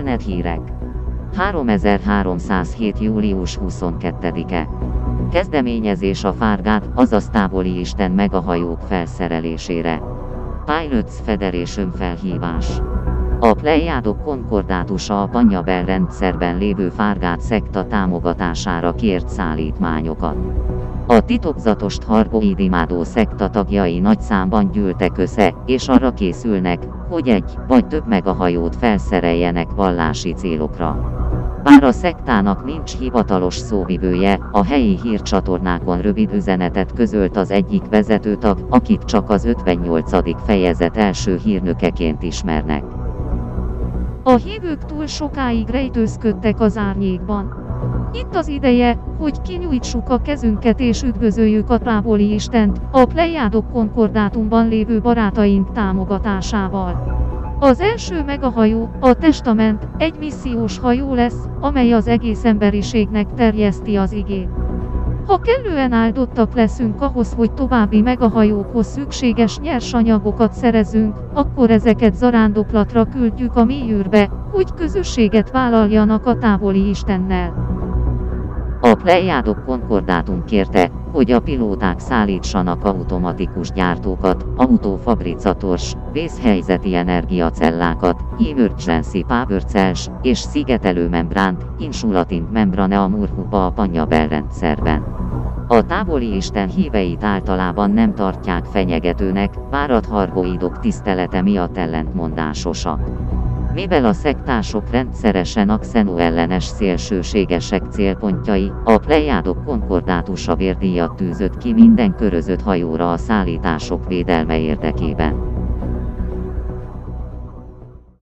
Internet hírek. 3307. július 22-e. Kezdeményezés a Fárgát, azaz távoli Isten megahajók felszerelésére. Pilots Federation felhívás. A Pleiádok konkordátusa a Panyabel rendszerben lévő Fárgát szekta támogatására kért szállítmányokat. A titokzatos Hargoid imádó szekta tagjai nagy számban gyűltek össze, és arra készülnek, hogy egy vagy több megahajót felszereljenek vallási célokra. Bár a szektának nincs hivatalos szóvivője, a helyi hírcsatornákon rövid üzenetet közölt az egyik vezetőtag, akit csak az 58. fejezet első hírnökeként ismernek. A hívők túl sokáig rejtőzködtek az árnyékban. Itt az ideje, hogy kinyújtsuk a kezünket és üdvözöljük a távoli Istent, a Plejádok konkordátumban lévő barátaink támogatásával. Az első megahajó, a testament, egy missziós hajó lesz, amely az egész emberiségnek terjeszti az igét. Ha kellően áldottak leszünk ahhoz, hogy további megahajókhoz szükséges nyersanyagokat szerezünk, akkor ezeket zarándoklatra küldjük a mélyűrbe, hogy közösséget vállaljanak a távoli Istennel. A Plejádok konkordátum kérte, hogy a pilóták szállítsanak automatikus gyártókat, autófabricators, vészhelyzeti energiacellákat, emergency power cells és szigetelő membránt, insulatint membrane a murhuba a Panyabel rendszerben. A távoli isten híveit általában nem tartják fenyegetőnek, várat hargoidok tisztelete miatt ellentmondásosak. Mivel a szektások rendszeresen a xenó ellenes szélsőségesek célpontjai, a plejádok konkordátusa vérdíjat tűzött ki minden körözött hajóra a szállítások védelme érdekében.